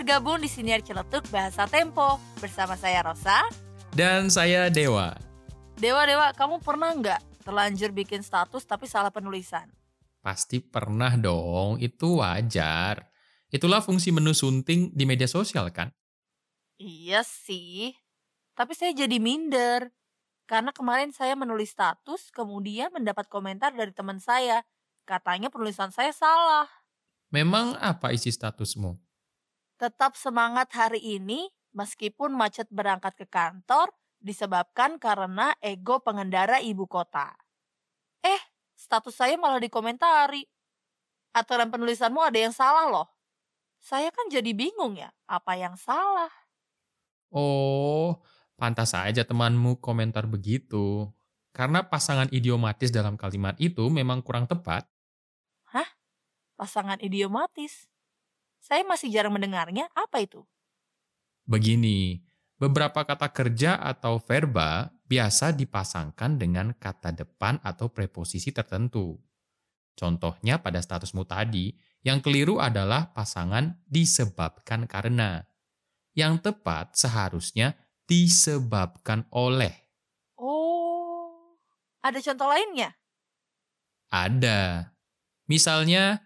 bergabung di Siniar Celetuk Bahasa Tempo. Bersama saya Rosa. Dan saya Dewa. Dewa, Dewa, kamu pernah nggak terlanjur bikin status tapi salah penulisan? Pasti pernah dong, itu wajar. Itulah fungsi menu sunting di media sosial kan? Iya sih, tapi saya jadi minder. Karena kemarin saya menulis status, kemudian mendapat komentar dari teman saya. Katanya penulisan saya salah. Memang apa isi statusmu? Tetap semangat hari ini, meskipun macet berangkat ke kantor, disebabkan karena ego pengendara ibu kota. Eh, status saya malah dikomentari. Aturan penulisanmu ada yang salah loh. Saya kan jadi bingung ya, apa yang salah? Oh, pantas saja temanmu komentar begitu. Karena pasangan idiomatis dalam kalimat itu memang kurang tepat. Hah? Pasangan idiomatis? Saya masih jarang mendengarnya, apa itu? Begini, beberapa kata kerja atau verba biasa dipasangkan dengan kata depan atau preposisi tertentu. Contohnya pada statusmu tadi, yang keliru adalah pasangan disebabkan karena. Yang tepat seharusnya disebabkan oleh. Oh, ada contoh lainnya? Ada. Misalnya,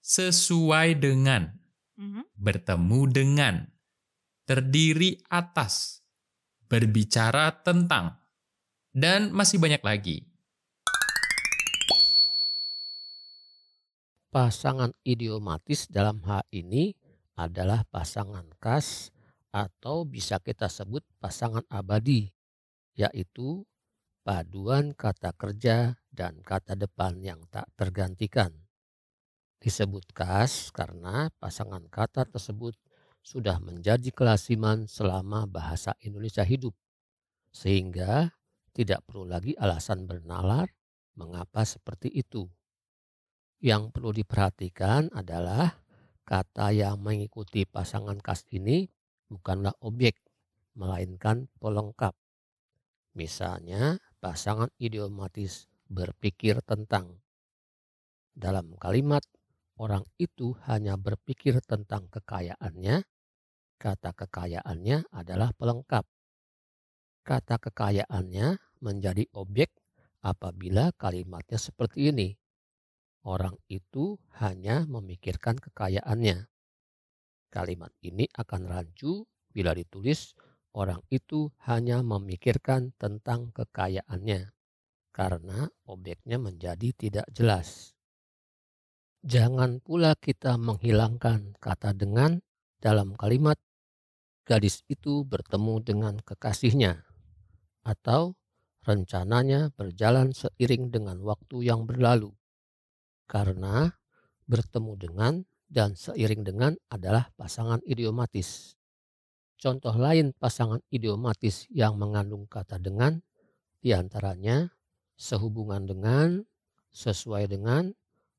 sesuai dengan, Mhm. bertemu dengan, terdiri atas, berbicara tentang, dan masih banyak lagi. Pasangan idiomatis dalam hal ini adalah pasangan khas atau bisa kita sebut pasangan abadi, yaitu paduan kata kerja dan kata depan yang tak tergantikan. Disebut khas karena pasangan kata tersebut sudah menjadi kelasiman selama bahasa Indonesia hidup, sehingga tidak perlu lagi alasan bernalar mengapa seperti itu. Yang perlu diperhatikan adalah kata yang mengikuti pasangan khas ini bukanlah objek, melainkan pelengkap. Misalnya, pasangan idiomatis berpikir tentang. Dalam kalimat, orang itu hanya berpikir tentang kekayaannya, kata kekayaannya adalah pelengkap. Kata kekayaannya menjadi objek apabila kalimatnya seperti ini. Orang itu hanya memikirkan kekayaannya. Kalimat ini akan rancu bila ditulis orang itu hanya memikirkan tentang kekayaannya karena objeknya menjadi tidak jelas. Jangan pula kita menghilangkan kata dengan dalam kalimat gadis itu bertemu dengan kekasihnya atau rencananya berjalan seiring dengan waktu yang berlalu. Karena bertemu dengan dan seiring dengan adalah pasangan idiomatis. Contoh lain pasangan idiomatis yang mengandung kata dengan di antaranya sehubungan dengan, sesuai dengan,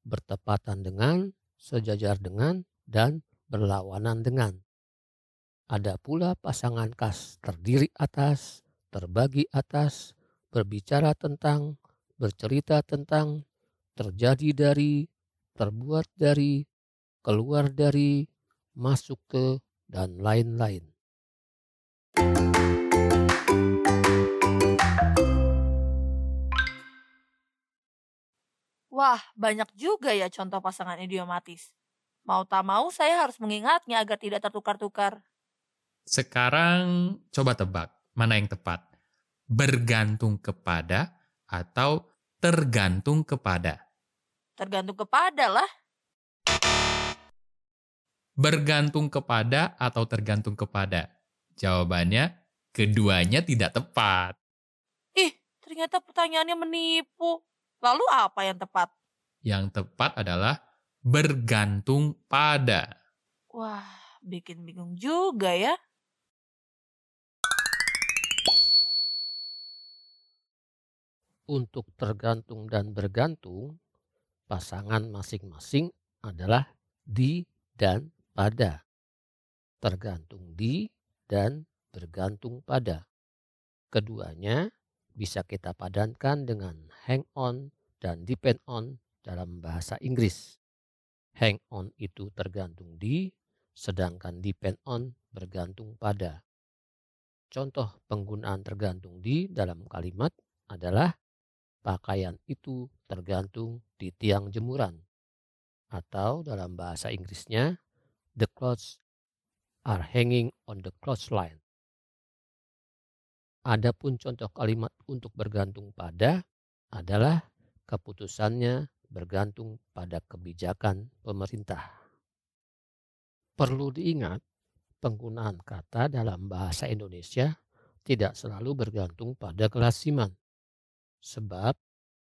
bertepatan dengan, sejajar dengan, dan berlawanan dengan. Ada pula pasangan khas terdiri atas, terbagi atas, berbicara tentang, bercerita tentang, terjadi dari, terbuat dari, keluar dari, masuk ke, dan lain-lain. Wah, banyak juga ya contoh pasangan idiomatis. Mau tak mau saya harus mengingatnya agar tidak tertukar-tukar. Sekarang coba tebak, mana yang tepat? Bergantung kepada atau tergantung kepada? Tergantung kepada lah. Bergantung kepada atau tergantung kepada? Jawabannya, keduanya tidak tepat. Ih, ternyata pertanyaannya menipu. Lalu apa yang tepat? Yang tepat adalah bergantung pada. Wah, bikin bingung juga ya. Untuk tergantung dan bergantung, pasangan masing-masing adalah di dan pada. Tergantung di dan bergantung pada. Keduanya bisa kita padankan dengan hang on dan depend on dalam bahasa Inggris. Hang on itu tergantung di, sedangkan depend on bergantung pada. Contoh penggunaan tergantung di dalam kalimat adalah pakaian itu tergantung di tiang jemuran. Atau dalam bahasa Inggrisnya, the clothes are hanging on the clothesline. Adapun contoh kalimat untuk bergantung pada adalah keputusannya bergantung pada kebijakan pemerintah. Perlu diingat, penggunaan kata dalam bahasa Indonesia tidak selalu bergantung pada kelasiman. Sebab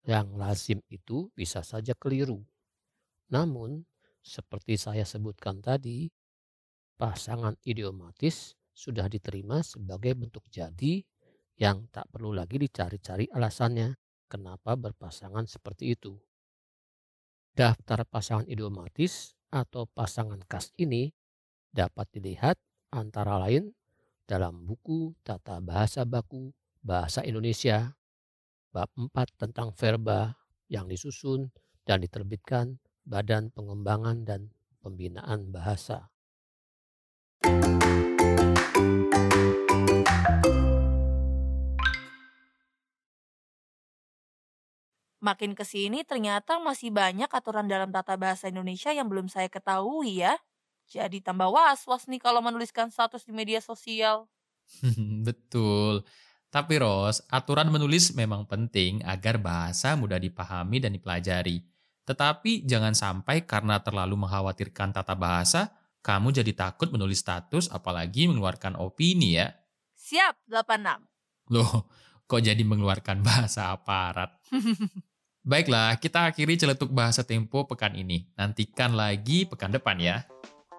yang lazim itu bisa saja keliru. Namun, seperti saya sebutkan tadi, pasangan idiomatis sudah diterima sebagai bentuk jadi yang tak perlu lagi dicari-cari alasannya kenapa berpasangan seperti itu. Daftar pasangan idiomatis atau pasangan kas ini dapat dilihat antara lain dalam buku Tata Bahasa Baku Bahasa Indonesia bab 4 tentang verba yang disusun dan diterbitkan Badan Pengembangan dan Pembinaan Bahasa. Makin ke sini ternyata masih banyak aturan dalam tata bahasa Indonesia yang belum saya ketahui ya. Jadi tambah was-was nih kalau menuliskan status di media sosial. Betul. Tapi Ros, aturan menulis memang penting agar bahasa mudah dipahami dan dipelajari. Tetapi jangan sampai karena terlalu mengkhawatirkan tata bahasa, kamu jadi takut menulis status apalagi mengeluarkan opini ya. Siap, 86. Loh, kok jadi mengeluarkan bahasa aparat? Baiklah, kita akhiri celetuk bahasa tempo pekan ini. Nantikan lagi pekan depan ya.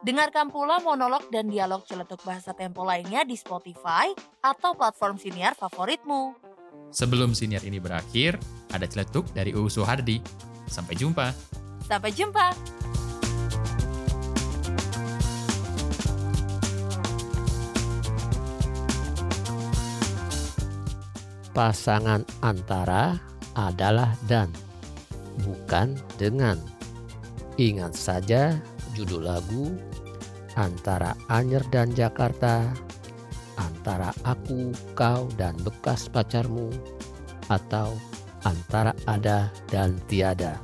Dengarkan pula monolog dan dialog celetuk bahasa tempo lainnya di Spotify atau platform siniar favoritmu. Sebelum siniar ini berakhir, ada celetuk dari UU Suhardi. Sampai jumpa. Sampai jumpa. Pasangan antara adalah dan, bukan dengan. Ingat saja judul lagu antara Anyer dan Jakarta, antara aku, kau, dan bekas pacarmu, atau antara ada dan tiada.